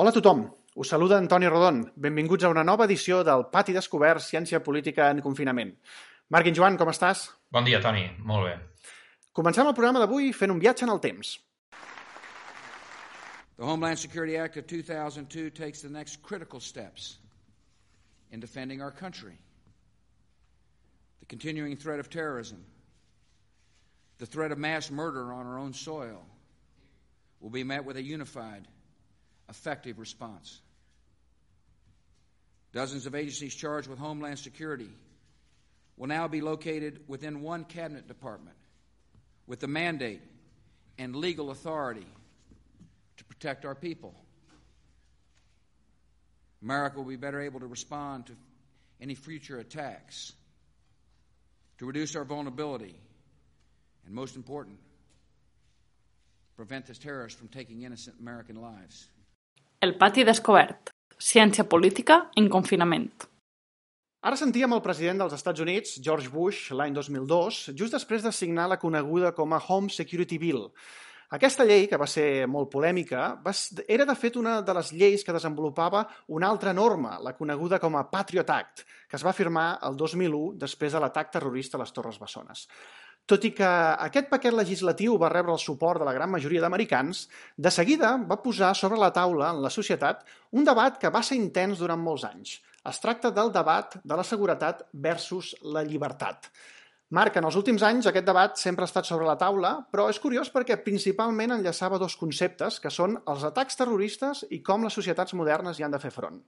Hola a tothom, us saluda Antoni Rodon. Benvinguts a una nova edició del Pati Descobert Ciència Política en Confinament. Marc i Joan, com estàs? Bon dia, Toni. Molt bé. Comencem el programa d'avui fent un viatge en el temps. The Homeland Security Act of 2002 takes the next critical steps in defending our country. The continuing threat of terrorism, the threat of mass murder on our own soil, will be met with a unified, effective response. Dozens of agencies charged with Homeland Security will now be located within one cabinet department with the mandate and legal authority to protect our people. America will be better able to respond to any future attacks, to reduce our vulnerability, and most important, prevent this terrorist from taking innocent American lives. El pati descobert. Ciència política en confinament. Ara sentíem el president dels Estats Units, George Bush, l'any 2002, just després de signar la coneguda com a Home Security Bill. Aquesta llei, que va ser molt polèmica, va, era de fet una de les lleis que desenvolupava una altra norma, la coneguda com a Patriot Act, que es va firmar el 2001 després de l'atac terrorista a les Torres Bessones. Tot i que aquest paquet legislatiu va rebre el suport de la gran majoria d'americans, de seguida va posar sobre la taula en la societat un debat que va ser intens durant molts anys. Es tracta del debat de la seguretat versus la llibertat. Marc, en els últims anys aquest debat sempre ha estat sobre la taula, però és curiós perquè principalment enllaçava dos conceptes, que són els atacs terroristes i com les societats modernes hi han de fer front.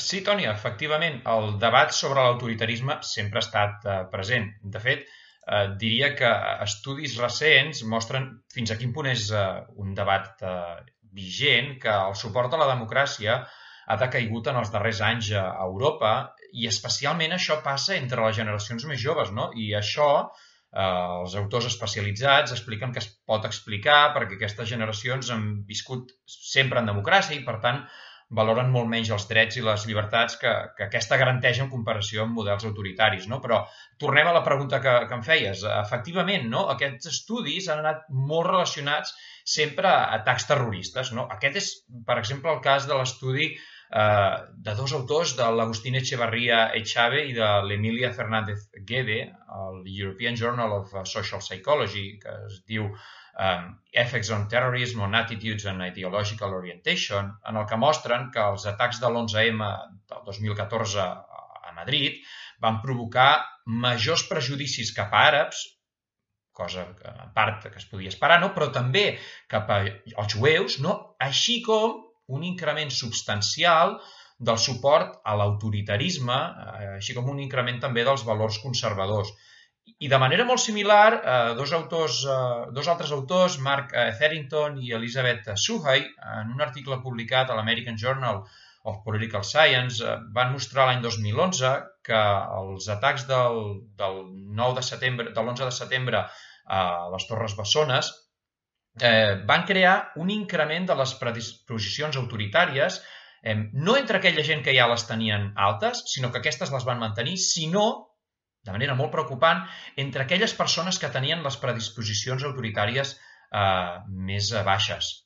Sí, Toni, efectivament, el debat sobre l'autoritarisme sempre ha estat present. De fet, eh, diria que estudis recents mostren fins a quin punt és eh, un debat eh, vigent, que el suport a la democràcia ha decaigut en els darrers anys a Europa i especialment això passa entre les generacions més joves, no? I això eh, els autors especialitzats expliquen que es pot explicar perquè aquestes generacions han viscut sempre en democràcia i, per tant, valoren molt menys els drets i les llibertats que, que aquesta garanteix en comparació amb models autoritaris. No? Però tornem a la pregunta que, que em feies. Efectivament, no? aquests estudis han anat molt relacionats sempre a atacs terroristes. No? Aquest és, per exemple, el cas de l'estudi eh, de dos autors, de l'Agustín Echevarría Echave i de l'Emilia Fernández Guede, el European Journal of Social Psychology, que es diu um, Effects on Terrorism on Attitudes and Ideological Orientation, en el que mostren que els atacs de l'11M del 2014 a Madrid van provocar majors prejudicis cap a àrabs, cosa que en part que es podia esperar, no? però també cap als jueus, no? així com un increment substancial del suport a l'autoritarisme, eh, així com un increment també dels valors conservadors. I de manera molt similar, eh, dos, autors, eh, dos altres autors, Mark Etherington i Elizabeth Suhey, en un article publicat a l'American Journal of Political Science, van mostrar l'any 2011 que els atacs del, del 9 de setembre, de l'11 de setembre a les Torres Bessones eh, van crear un increment de les predisposicions autoritàries eh, no entre aquella gent que ja les tenien altes, sinó que aquestes les van mantenir, sinó de manera molt preocupant entre aquelles persones que tenien les predisposicions autoritàries eh, més baixes.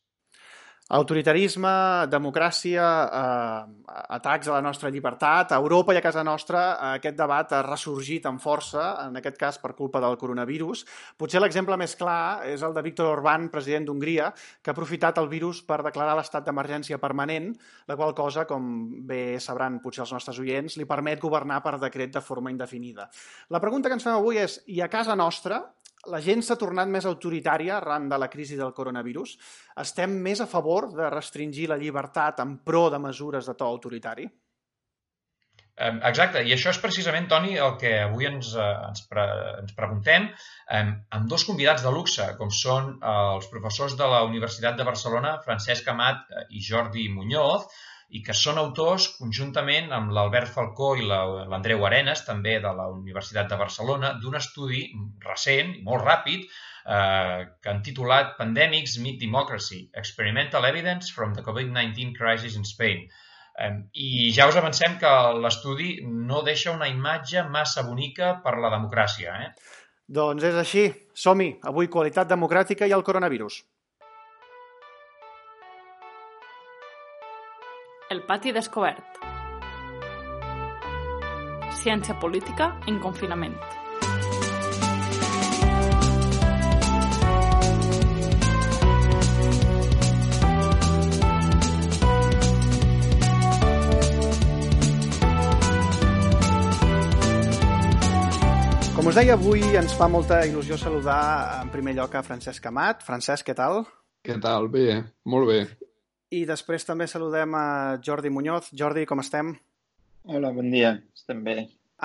Autoritarisme, democràcia, eh, atacs a la nostra llibertat, a Europa i a casa nostra aquest debat ha ressorgit amb força, en aquest cas per culpa del coronavirus. Potser l'exemple més clar és el de Víctor Orbán, president d'Hongria, que ha aprofitat el virus per declarar l'estat d'emergència permanent, la qual cosa, com bé sabran potser els nostres oients, li permet governar per decret de forma indefinida. La pregunta que ens fem avui és, i a casa nostra, la gent s'ha tornat més autoritària arran de la crisi del coronavirus? Estem més a favor de restringir la llibertat en pro de mesures de to autoritari? Exacte, i això és precisament, Toni, el que avui ens, eh, ens, pre ens preguntem amb dos convidats de luxe, com són els professors de la Universitat de Barcelona, Francesc Amat i Jordi Muñoz, i que són autors, conjuntament amb l'Albert Falcó i l'Andreu Arenas, també de la Universitat de Barcelona, d'un estudi recent i molt ràpid eh, que han titulat Pandemics Meet Democracy, Experimental Evidence from the COVID-19 Crisis in Spain. I ja us avancem que l'estudi no deixa una imatge massa bonica per la democràcia. Eh? Doncs és així. Som-hi. Avui qualitat democràtica i el coronavirus. El pati descobert. Ciència política en confinament. Com us deia, avui ens fa molta il·lusió saludar en primer lloc a Francesc Amat. Francesc, què tal? Què tal? Bé, molt bé. I després també saludem a Jordi Muñoz. Jordi, com estem? Hola, bon dia. Estem bé.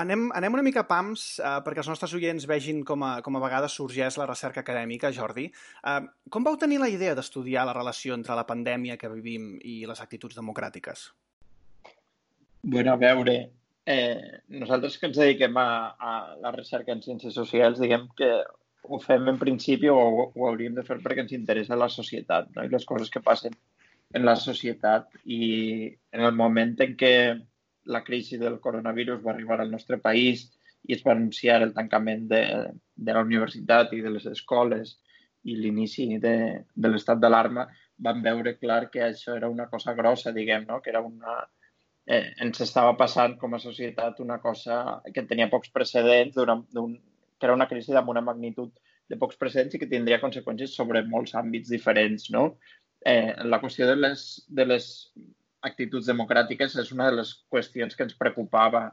Anem, anem una mica pams eh, perquè els nostres oients vegin com a, com a vegades sorgeix la recerca acadèmica, Jordi. Eh, com vau tenir la idea d'estudiar la relació entre la pandèmia que vivim i les actituds democràtiques? Bueno, a veure, eh, nosaltres que ens dediquem a, a la recerca en ciències socials, diguem que ho fem en principi o ho, ho hauríem de fer perquè ens interessa la societat no? i les coses que passen en la societat i en el moment en què la crisi del coronavirus va arribar al nostre país i es va anunciar el tancament de, de la universitat i de les escoles i l'inici de, de l'estat d'alarma, vam veure clar que això era una cosa grossa, diguem, no? que era una, eh, ens estava passant com a societat una cosa que tenia pocs precedents, un, que era una crisi amb una magnitud de pocs precedents i que tindria conseqüències sobre molts àmbits diferents. No? Eh, la qüestió de les, de les actituds democràtiques és una de les qüestions que ens preocupava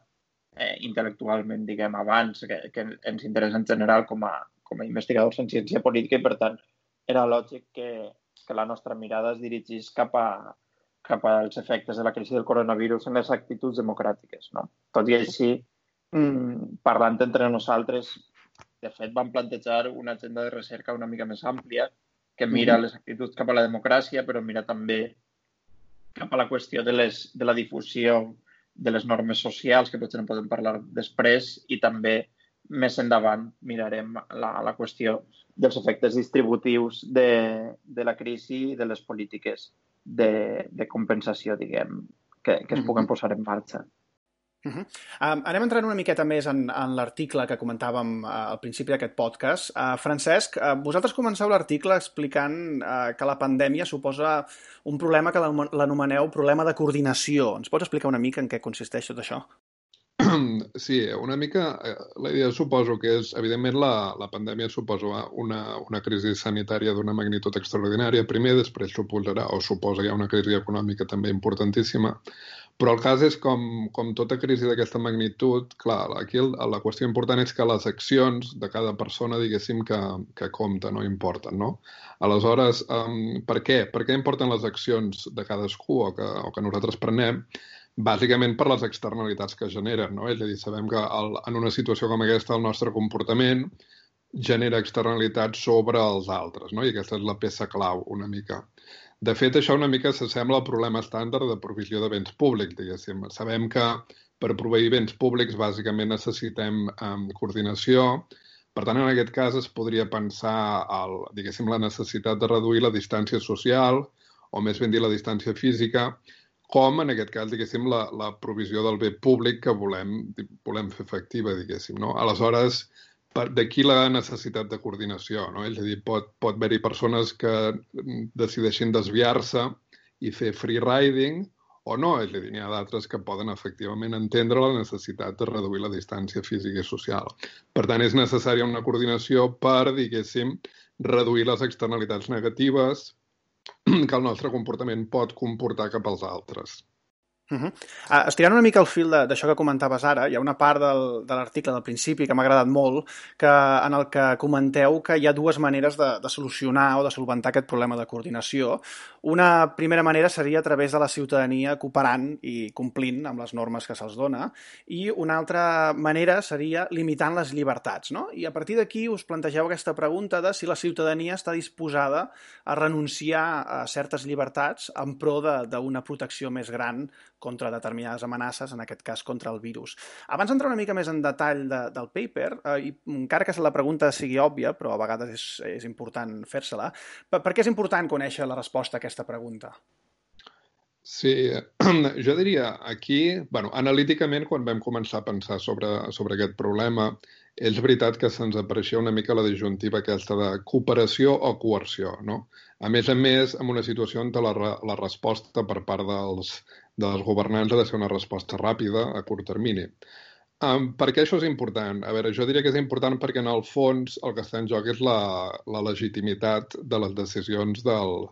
eh, intel·lectualment, diguem, abans, que, que ens interessa en general com a, com a investigadors en ciència política i, per tant, era lògic que, que la nostra mirada es dirigís cap a, cap als efectes de la crisi del coronavirus en les actituds democràtiques. No? Tot i així, mmm, parlant entre nosaltres, de fet, vam plantejar una agenda de recerca una mica més àmplia que mira les actituds cap a la democràcia, però mira també cap a la qüestió de, les, de la difusió de les normes socials, que potser en podem parlar després, i també més endavant mirarem la, la qüestió dels efectes distributius de, de la crisi i de les polítiques de, de compensació, diguem, que, que es puguen posar en marxa. Uh -huh. um, anem entrant una miqueta més en, en l'article que comentàvem uh, al principi d'aquest podcast. Uh, Francesc, uh, vosaltres comenceu l'article explicant uh, que la pandèmia suposa un problema que l'anomeneu problema de coordinació. Ens pots explicar una mica en què consisteix tot això? Sí, una mica la idea suposo que és, evidentment, la, la pandèmia suposa una, una crisi sanitària d'una magnitud extraordinària. Primer, després suposarà, o suposa ja una crisi econòmica també importantíssima. Però el cas és com, com tota crisi d'aquesta magnitud, clar, aquí el, la qüestió important és que les accions de cada persona, diguéssim, que, que compten no importen, no? Aleshores, um, per què? Per què importen les accions de cadascú o que, o que nosaltres prenem? bàsicament per les externalitats que generen. No? És a dir, sabem que el, en una situació com aquesta el nostre comportament genera externalitats sobre els altres, no? i aquesta és la peça clau una mica. De fet, això una mica s'assembla al problema estàndard de provisió de béns públics, diguéssim. Sabem que per proveir béns públics bàsicament necessitem um, coordinació, per tant, en aquest cas es podria pensar el, diguéssim, la necessitat de reduir la distància social, o més ben dir la distància física, com, en aquest cas, diguéssim, la, la provisió del bé públic que volem, volem fer efectiva, diguéssim. No? Aleshores, d'aquí la necessitat de coordinació. No? És a dir, pot, pot haver-hi persones que decideixin desviar-se i fer free riding o no. És a dir, n'hi ha d'altres que poden efectivament entendre la necessitat de reduir la distància física i social. Per tant, és necessària una coordinació per, diguéssim, reduir les externalitats negatives, que el nostre comportament pot comportar cap als altres. Uh -huh. uh, estirant una mica el fil d'això que comentaves ara, hi ha una part del, de l'article del principi que m'ha agradat molt, que, en el que comenteu que hi ha dues maneres de, de solucionar o de solventar aquest problema de coordinació. Una primera manera seria a través de la ciutadania cooperant i complint amb les normes que se'ls dona, i una altra manera seria limitant les llibertats. No? I a partir d'aquí us plantegeu aquesta pregunta de si la ciutadania està disposada a renunciar a certes llibertats en pro d'una protecció més gran contra determinades amenaces, en aquest cas contra el virus. Abans d'entrar una mica més en detall de, del paper, eh, i encara que la pregunta sigui òbvia, però a vegades és, és important fer-se-la, per, per què és important conèixer la resposta a aquesta pregunta? Sí, jo diria aquí, bueno, analíticament, quan vam començar a pensar sobre, sobre aquest problema, és veritat que se'ns apareixia una mica la disjuntiva aquesta de cooperació o coerció, no? A més a més, en una situació on la, la resposta per part dels, dels governants ha de ser una resposta ràpida, a curt termini. Um, per què això és important? A veure, jo diria que és important perquè en el fons el que està en joc és la, la legitimitat de les decisions del,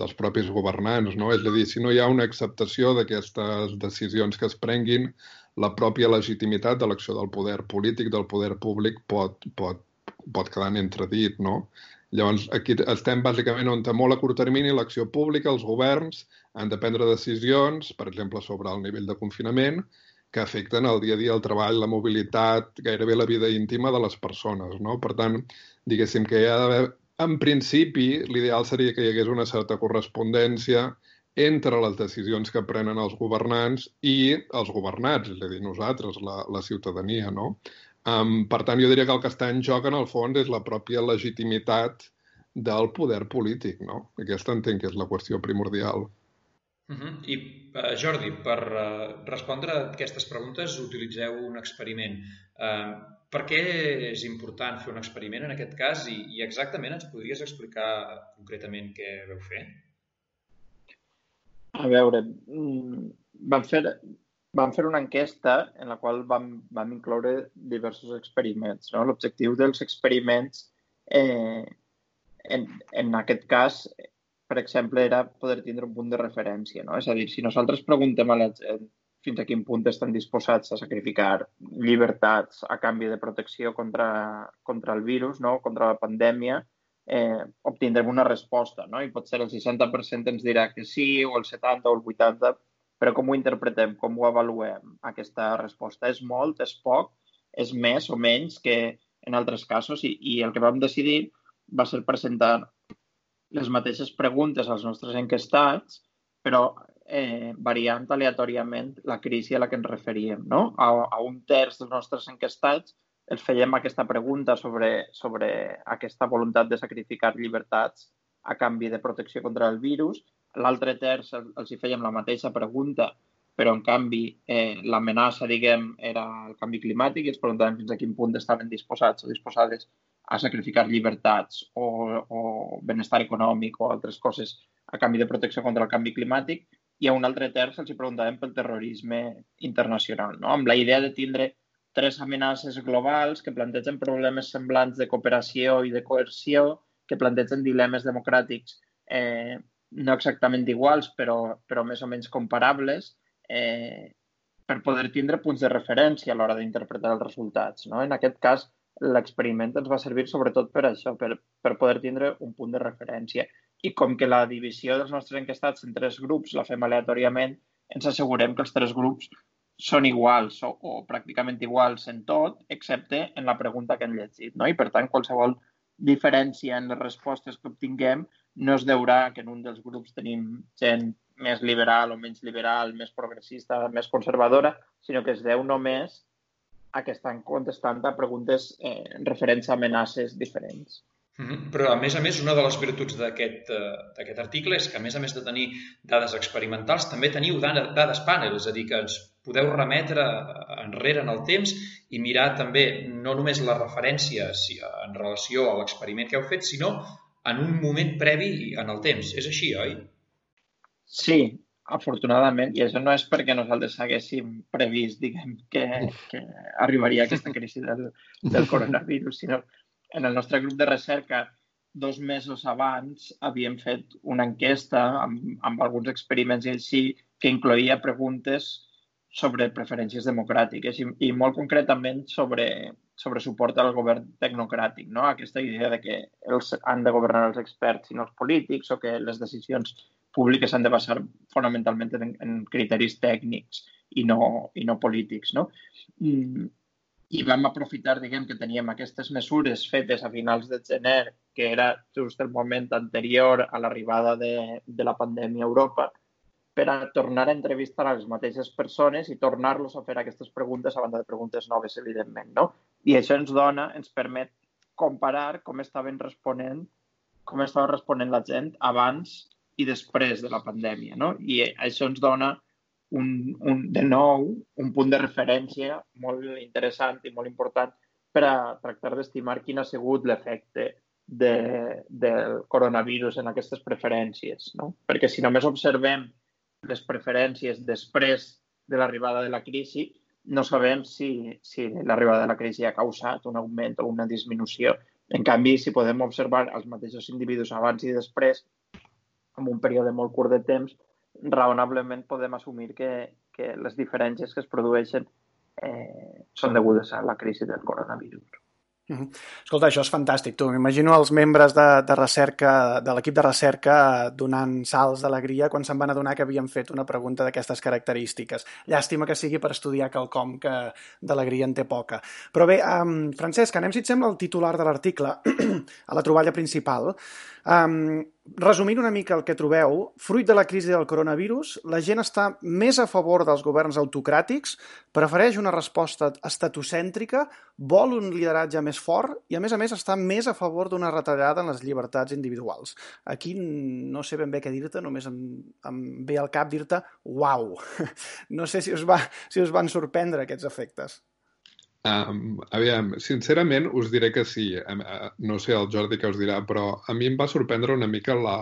dels propis governants, no? És a dir, si no hi ha una acceptació d'aquestes decisions que es prenguin, la pròpia legitimitat de l'acció del poder polític, del poder públic, pot, pot, pot quedar en entredit, no? Llavors, aquí estem bàsicament on molt a curt termini l'acció pública, els governs han de prendre decisions, per exemple, sobre el nivell de confinament, que afecten el dia a dia el treball, la mobilitat, gairebé la vida íntima de les persones. No? Per tant, diguéssim que hi ha d'haver... En principi, l'ideal seria que hi hagués una certa correspondència entre les decisions que prenen els governants i els governats, és a dir, nosaltres, la, la ciutadania, no? Um, per tant, jo diria que el que està en joc, en el fons, és la pròpia legitimitat del poder polític, no? Aquesta entenc que és la qüestió primordial. Uh -huh. I, uh, Jordi, per uh, respondre a aquestes preguntes utilitzeu un experiment. Uh, per què és important fer un experiment en aquest cas i, i exactament ens podries explicar concretament què veu fer? A veure, mm, vam fer, vam fer una enquesta en la qual vam, vam incloure diversos experiments. No? L'objectiu dels experiments, eh, en, en aquest cas, per exemple, era poder tindre un punt de referència. No? És a dir, si nosaltres preguntem a la gent fins a quin punt estan disposats a sacrificar llibertats a canvi de protecció contra, contra el virus, no? contra la pandèmia, eh, obtindrem una resposta. No? I potser el 60% ens dirà que sí, o el 70 o el 80, però com ho interpretem, com ho avaluem, aquesta resposta? És molt, és poc, és més o menys que en altres casos? I, i el que vam decidir va ser presentar les mateixes preguntes als nostres enquestats, però eh, variant aleatòriament la crisi a la que ens referíem. No? A, a un terç dels nostres enquestats els fèiem aquesta pregunta sobre, sobre aquesta voluntat de sacrificar llibertats a canvi de protecció contra el virus. L'altre terç els hi fèiem la mateixa pregunta, però en canvi eh, l'amenaça, diguem, era el canvi climàtic i ens preguntàvem fins a quin punt estaven disposats o disposades a sacrificar llibertats o, o benestar econòmic o altres coses a canvi de protecció contra el canvi climàtic i a un altre terç els hi preguntàvem pel terrorisme internacional, no? amb la idea de tindre tres amenaces globals que plantegen problemes semblants de cooperació i de coerció, que plantegen dilemes democràtics eh, no exactament iguals, però, però més o menys comparables, eh, per poder tindre punts de referència a l'hora d'interpretar els resultats. No? En aquest cas, l'experiment ens va servir sobretot per això, per, per poder tindre un punt de referència. I com que la divisió dels nostres enquestats en tres grups la fem aleatòriament, ens assegurem que els tres grups són iguals o, o pràcticament iguals en tot, excepte en la pregunta que han llegit. No? I, per tant, qualsevol diferència en les respostes que obtinguem no es deurà que en un dels grups tenim gent més liberal o menys liberal, més progressista, més conservadora, sinó que es deu només a que estan contestant a preguntes eh, referents a amenaces diferents. Mm -hmm. Però, a més a més, una de les virtuts d'aquest uh, article és que, a més a més de tenir dades experimentals, també teniu dades panel, és a dir, que ens podeu remetre enrere en el temps i mirar també no només la referència en relació a l'experiment que heu fet, sinó en un moment previ en el temps. És així, oi? Sí, afortunadament, i això no és perquè nosaltres haguéssim previst, diguem, que, que arribaria aquesta crisi del, del coronavirus, sinó en el nostre grup de recerca dos mesos abans havíem fet una enquesta amb, amb alguns experiments i així que incloïa preguntes sobre preferències democràtiques i, i molt concretament sobre, sobre suport al govern tecnocràtic, no? aquesta idea de que els han de governar els experts i no els polítics o que les decisions públiques s'han de basar fonamentalment en, en criteris tècnics i no, i no polítics. No? Mm, I vam aprofitar, diguem, que teníem aquestes mesures fetes a finals de gener, que era just el moment anterior a l'arribada de, de la pandèmia a Europa, per a tornar a entrevistar a les mateixes persones i tornar-los a fer aquestes preguntes a banda de preguntes noves, evidentment. No? I això ens dona, ens permet comparar com estaven responent com estava responent la gent abans i després de la pandèmia. No? I això ens dona, un, un, de nou, un punt de referència molt interessant i molt important per a tractar d'estimar quin ha sigut l'efecte de, del coronavirus en aquestes preferències. No? Perquè si només observem les preferències després de l'arribada de la crisi, no sabem si, si l'arribada de la crisi ha causat un augment o una disminució. En canvi, si podem observar els mateixos individus abans i després, en un període molt curt de temps, raonablement podem assumir que, que les diferències que es produeixen eh, són degudes a la crisi del coronavirus. Escolta, això és fantàstic. Tu m'imagino els membres de, de recerca, de l'equip de recerca, donant salts d'alegria quan se'n van adonar que havien fet una pregunta d'aquestes característiques. Llàstima que sigui per estudiar quelcom que d'alegria en té poca. Però bé, um, Francesc, anem, si et sembla, el titular de l'article, a la troballa principal. Um, resumint una mica el que trobeu, fruit de la crisi del coronavirus, la gent està més a favor dels governs autocràtics, prefereix una resposta estatocèntrica, vol un lideratge més fort i, a més a més, està més a favor d'una retallada en les llibertats individuals. Aquí no sé ben bé què dir-te, només em, em ve al cap dir-te uau. No sé si us, va, si us van sorprendre aquests efectes. Um, aviam, sincerament us diré que sí. No sé el Jordi que us dirà, però a mi em va sorprendre una mica la,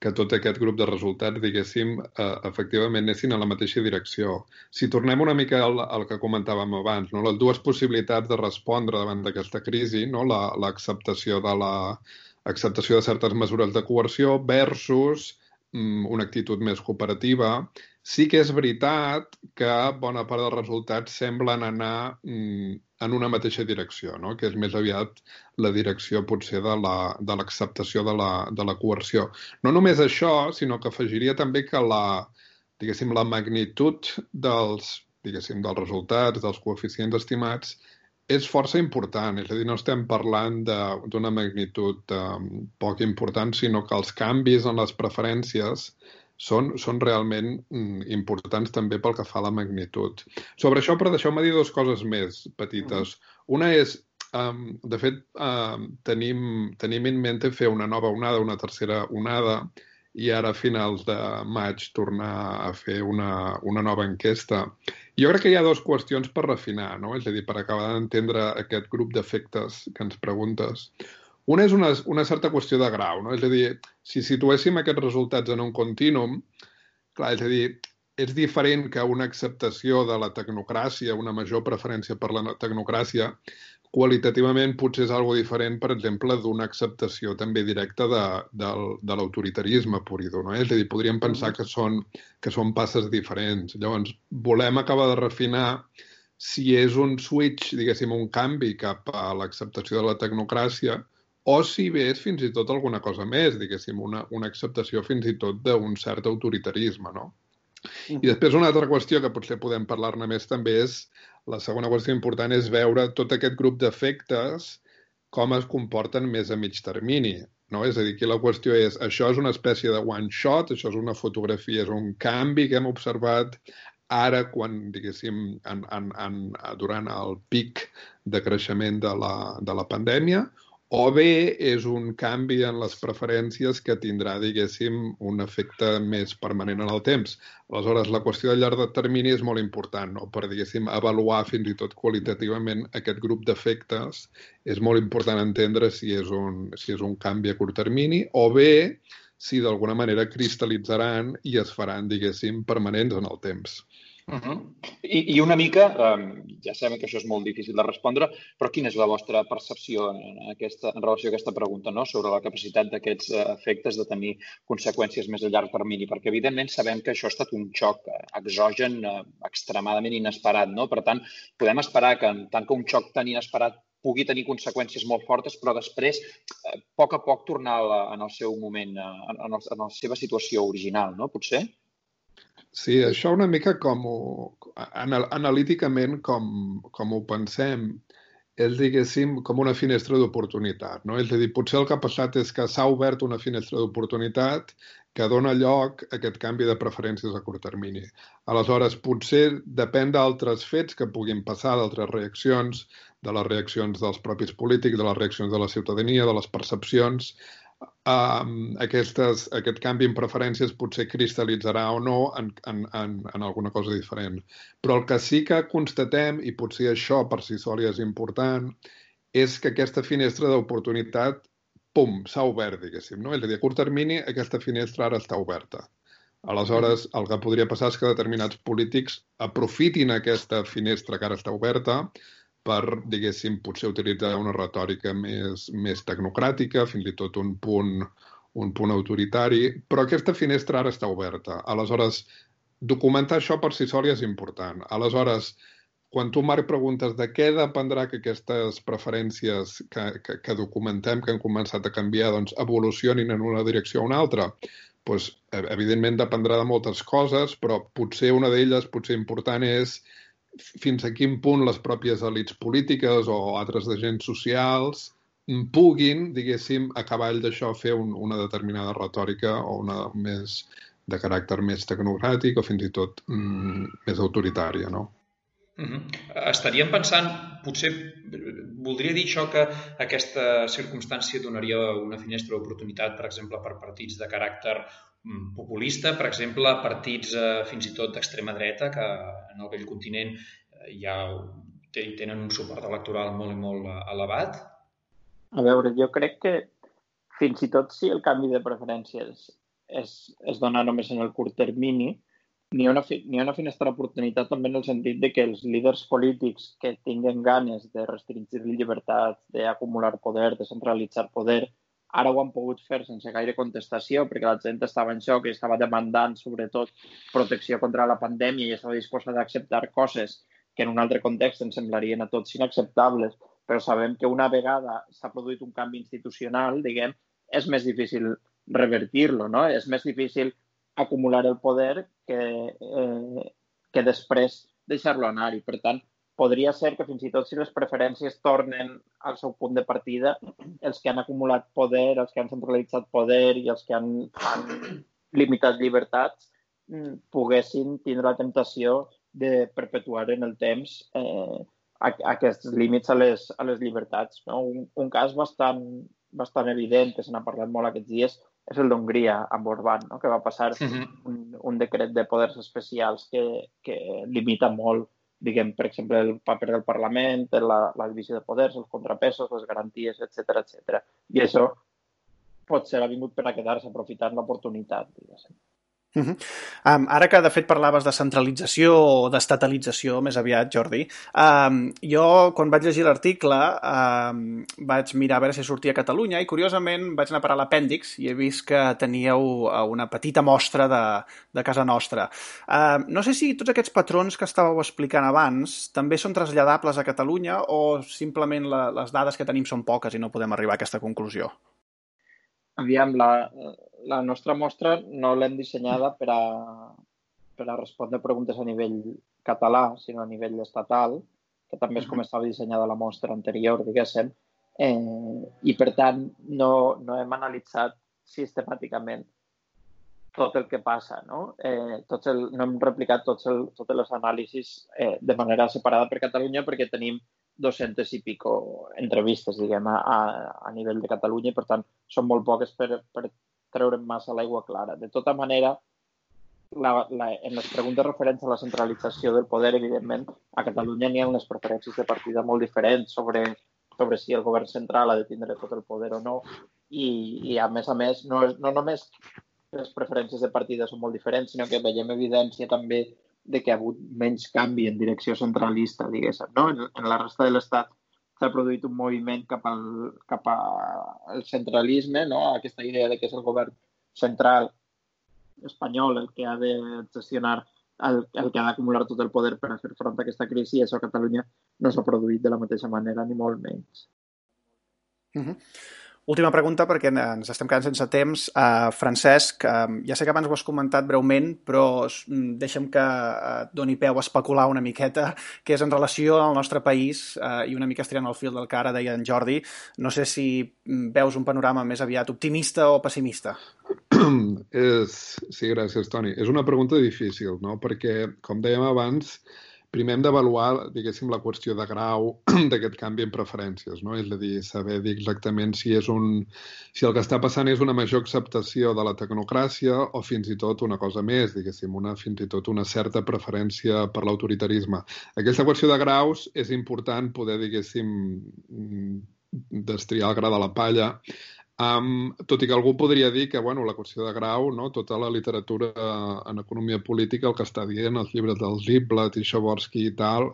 que tot aquest grup de resultats, diguéssim, eh, efectivament anessin a la mateixa direcció. Si tornem una mica al, al que comentàvem abans, no? les dues possibilitats de respondre davant d'aquesta crisi, no? l'acceptació la, de la acceptació de certes mesures de coerció versus mm, una actitud més cooperativa Sí que és veritat que bona part dels resultats semblen anar mm, en una mateixa direcció, no? que és més aviat la direcció potser de l'acceptació la, de, la, de la coerció. No només això, sinó que afegiria també que la, diguéssim, la magnitud dels, diguéssim, dels resultats, dels coeficients estimats, és força important. És a dir, no estem parlant d'una magnitud um, poc important, sinó que els canvis en les preferències són, són realment mm, importants també pel que fa a la magnitud. Sobre això, però deixeu-me dir dues coses més petites. Una és, um, de fet, um, tenim, tenim en mente fer una nova onada, una tercera onada, i ara a finals de maig tornar a fer una, una nova enquesta. Jo crec que hi ha dues qüestions per refinar, no? és a dir, per acabar d'entendre aquest grup d'efectes que ens preguntes. Una és una, una certa qüestió de grau, no? És a dir, si situéssim aquests resultats en un contínum, clar, és a dir, és diferent que una acceptació de la tecnocràcia, una major preferència per la tecnocràcia, qualitativament potser és algo diferent, per exemple, d'una acceptació també directa de, de, de l'autoritarisme pur i dur. No? És a dir, podríem pensar que són, que són passes diferents. Llavors, volem acabar de refinar si és un switch, diguéssim, un canvi cap a l'acceptació de la tecnocràcia o si bé és fins i tot alguna cosa més, diguéssim, una, una acceptació fins i tot d'un cert autoritarisme, no? I després una altra qüestió que potser podem parlar-ne més també és, la segona qüestió important és veure tot aquest grup d'efectes com es comporten més a mig termini. No? És a dir, aquí la qüestió és, això és una espècie de one shot, això és una fotografia, és un canvi que hem observat ara quan, diguéssim, en, en, en, durant el pic de creixement de la, de la pandèmia, o bé és un canvi en les preferències que tindrà, diguéssim, un efecte més permanent en el temps. Aleshores, la qüestió de llarg de termini és molt important, no? per, diguéssim, avaluar fins i tot qualitativament aquest grup d'efectes. És molt important entendre si és, un, si és un canvi a curt termini o bé si d'alguna manera cristal·litzaran i es faran, diguéssim, permanents en el temps. Uh -huh. I, I una mica, um, ja sabem que això és molt difícil de respondre, però quina és la vostra percepció en, aquesta, en relació a aquesta pregunta, no? sobre la capacitat d'aquests uh, efectes de tenir conseqüències més a llarg termini? Perquè, evidentment, sabem que això ha estat un xoc uh, exogen uh, extremadament inesperat. No? Per tant, podem esperar que, tant que un xoc tan inesperat pugui tenir conseqüències molt fortes, però després, a poc a poc, tornar a en el seu moment, en, en, el, en la seva situació original, no? Potser? Sí, això una mica com ho, anal, analíticament com, com ho pensem, és, diguéssim, com una finestra d'oportunitat. No? És a dir, potser el que ha passat és que s'ha obert una finestra d'oportunitat que dona lloc a aquest canvi de preferències a curt termini. Aleshores, potser depèn d'altres fets que puguin passar, d'altres reaccions, de les reaccions dels propis polítics, de les reaccions de la ciutadania, de les percepcions, um, aquestes, aquest canvi en preferències potser cristal·litzarà o no en, en, en, en alguna cosa diferent. Però el que sí que constatem, i potser això per si sol és important, és que aquesta finestra d'oportunitat, pum, s'ha obert, diguéssim. No? És a dir, a curt termini, aquesta finestra ara està oberta. Aleshores, el que podria passar és que determinats polítics aprofitin aquesta finestra que ara està oberta per, diguéssim, potser utilitzar una retòrica més, més tecnocràtica, fins i tot un punt, un punt autoritari, però aquesta finestra ara està oberta. Aleshores, documentar això per si sol és important. Aleshores, quan tu, Marc, preguntes de què dependrà que aquestes preferències que, que, que documentem, que han començat a canviar, doncs evolucionin en una direcció o una altra, doncs, evidentment dependrà de moltes coses, però potser una d'elles, potser important, és fins a quin punt les pròpies elites polítiques o altres agents socials puguin, diguéssim, a cavall d'això fer un, una determinada retòrica o una més de caràcter més tecnocràtic o fins i tot mm, més autoritària, no? Uh -huh. Estaríem pensant, potser voldria dir això que aquesta circumstància donaria una finestra d'oportunitat, per exemple, per partits de caràcter mm, populista, per exemple, partits eh, fins i tot d'extrema dreta, que en el vell continent eh, ja tenen un suport electoral molt i molt eh, elevat? A veure, jo crec que fins i tot si el canvi de preferències es, es dona només en el curt termini, n'hi ha, una, ha una finestra d'oportunitat també en el sentit de que els líders polítics que tinguen ganes de restringir llibertats, d'acumular poder, de centralitzar poder, ara ho han pogut fer sense gaire contestació perquè la gent estava en xoc i estava demandant sobretot protecció contra la pandèmia i estava disposada a acceptar coses que en un altre context ens semblarien a tots inacceptables, però sabem que una vegada s'ha produït un canvi institucional, diguem, és més difícil revertir-lo, no? És més difícil acumular el poder que, eh, que després deixar-lo anar. I, per tant, podria ser que fins i tot si les preferències tornen al seu punt de partida, els que han acumulat poder, els que han centralitzat poder i els que han, han limitat llibertats mm, poguessin tindre la temptació de perpetuar en el temps eh, aquests límits a les, a les llibertats. No? Un, un cas bastant, bastant evident, que se n'ha parlat molt aquests dies, és el d'Hongria amb Orbán, no? que va passar uh -huh. un, un decret de poders especials que, que limita molt, diguem, per exemple, el paper del Parlament, la, la divisió de poders, els contrapesos, les garanties, etc etc. I això potser ha vingut per a quedar-se aprofitant l'oportunitat, diguéssim. Uh -huh. um, ara que de fet parlaves de centralització o d'estatalització més aviat, Jordi, um, jo quan vaig llegir l'article um, vaig mirar a veure si sortia a Catalunya i curiosament vaig anar a parar l'apèndix i he vist que teníeu uh, una petita mostra de, de casa nostra. Um, no sé si tots aquests patrons que estàveu explicant abans també són traslladables a Catalunya o simplement la, les dades que tenim són poques i no podem arribar a aquesta conclusió. Aviam, la, la nostra mostra no l'hem dissenyada per a, per a respondre preguntes a nivell català, sinó a nivell estatal, que també és com estava dissenyada la mostra anterior, diguéssim, eh, i per tant no, no hem analitzat sistemàticament tot el que passa, no? Eh, tots el, no hem replicat tots el, totes les anàlisis eh, de manera separada per Catalunya perquè tenim 200 i pico entrevistes, diguem, a, a, nivell de Catalunya i, per tant, són molt poques per, per treure'n massa l'aigua clara. De tota manera, la, la, en les preguntes referents a la centralització del poder, evidentment, a Catalunya n'hi ha unes preferències de partida molt diferents sobre, sobre si el govern central ha de tindre tot el poder o no. I, i a més a més, no, no només les preferències de partida són molt diferents, sinó que veiem evidència també de que ha hagut menys canvi en direcció centralista, diguéssim. No? En, en la resta de l'Estat s'ha produït un moviment cap al, cap al centralisme, no? aquesta idea de que és el govern central espanyol el que ha de gestionar el, el que ha d'acumular tot el poder per a fer front a aquesta crisi i això a Catalunya no s'ha produït de la mateixa manera ni molt menys. Uh -huh. Última pregunta, perquè ens estem quedant sense temps. Uh, Francesc, uh, ja sé que abans ho has comentat breument, però mm, deixa'm que uh, doni peu a especular una miqueta, que és en relació al nostre país, uh, i una mica estirant el fil del que ara deia en Jordi, no sé si mm, veus un panorama més aviat optimista o pessimista. és, sí, gràcies, Toni. És una pregunta difícil, no? Perquè, com dèiem abans, primer hem d'avaluar, diguéssim, la qüestió de grau d'aquest canvi en preferències, no? És a dir, saber dir exactament si és un... si el que està passant és una major acceptació de la tecnocràcia o fins i tot una cosa més, diguéssim, una, fins i tot una certa preferència per l'autoritarisme. Aquesta qüestió de graus és important poder, diguéssim, destriar el gra de la palla Um, tot i que algú podria dir que bueno, la qüestió de grau, no? tota la literatura en economia política, el que està dient, els llibres del Ziblatt i Chaborsky i tal,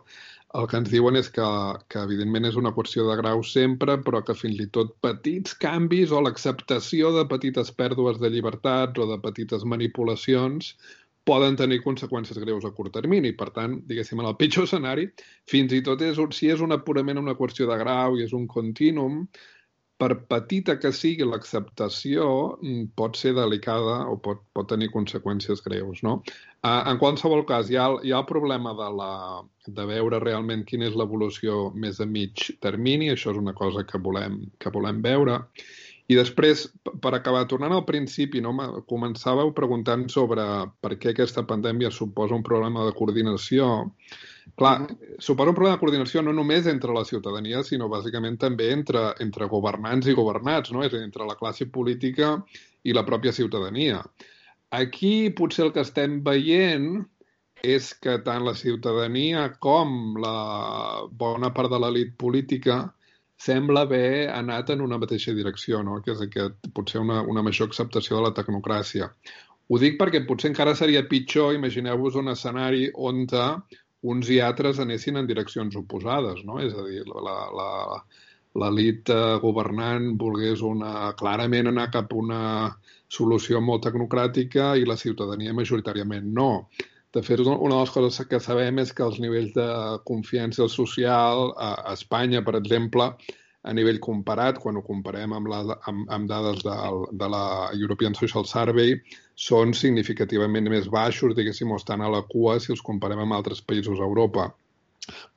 el que ens diuen és que, que evidentment és una qüestió de grau sempre, però que fins i tot petits canvis o l'acceptació de petites pèrdues de llibertats o de petites manipulacions poden tenir conseqüències greus a curt termini. Per tant, diguéssim, en el pitjor escenari, fins i tot és, si és una purament una qüestió de grau i és un continuum, per petita que sigui l'acceptació, mm, pot ser delicada o pot, pot tenir conseqüències greus. No? En qualsevol cas, hi ha, hi ha el problema de, la, de veure realment quina és l'evolució més a mig termini, això és una cosa que volem, que volem veure. I després, per acabar, tornant al principi, no, començàveu preguntant sobre per què aquesta pandèmia suposa un problema de coordinació. Clar, uh -huh. suposa un problema de coordinació no només entre la ciutadania, sinó bàsicament també entre, entre governants i governats, no? és a dir, entre la classe política i la pròpia ciutadania. Aquí potser el que estem veient és que tant la ciutadania com la bona part de l'elit política sembla haver anat en una mateixa direcció, no? que és aquest, potser una, una major acceptació de la tecnocràcia. Ho dic perquè potser encara seria pitjor, imagineu-vos un escenari on uns i altres anessin en direccions oposades, no? És a dir, la, la, l'elit eh, governant volgués una, clarament anar cap a una solució molt tecnocràtica i la ciutadania majoritàriament no. De fet, una de les coses que sabem és que els nivells de confiança social a Espanya, per exemple, a nivell comparat, quan ho comparem amb, la, amb, amb dades de, de la European Social Survey, són significativament més baixos, diguéssim, o estan a la cua si els comparem amb altres països a Europa.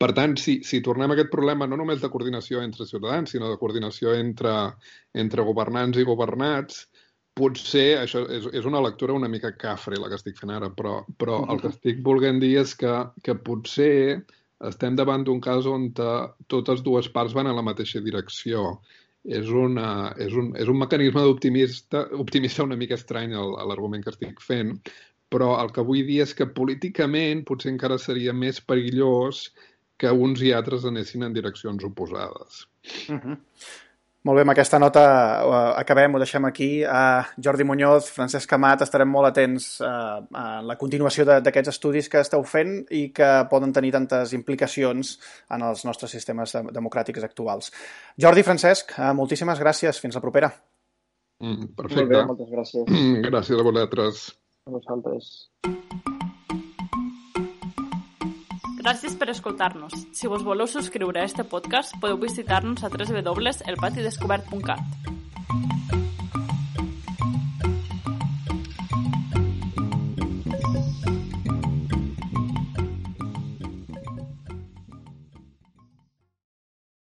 Per tant, si, si tornem a aquest problema no només de coordinació entre ciutadans, sinó de coordinació entre, entre governants i governats, potser, això és, és una lectura una mica cafre, la que estic fent ara, però, però el que estic volent dir és que, que potser estem davant d'un cas on totes dues parts van a la mateixa direcció. És, una, és, un, és un mecanisme d'optimista optimista una mica estrany l'argument que estic fent, però el que vull dir és que políticament potser encara seria més perillós que uns i altres anessin en direccions oposades. Uh -huh. Molt bé, amb aquesta nota uh, acabem, ho deixem aquí. Uh, Jordi Muñoz, Francesc Amat, estarem molt atents uh, a la continuació d'aquests estudis que esteu fent i que poden tenir tantes implicacions en els nostres sistemes de democràtics actuals. Jordi, Francesc, uh, moltíssimes gràcies. Fins la propera. Mm, perfecte. Molt bé, moltes gràcies. Gràcies a vosaltres. A vosaltres. Gràcies per escoltar-nos. Si vos voleu subscriure a este podcast, podeu visitar-nos a www.elpatidescobert.cat.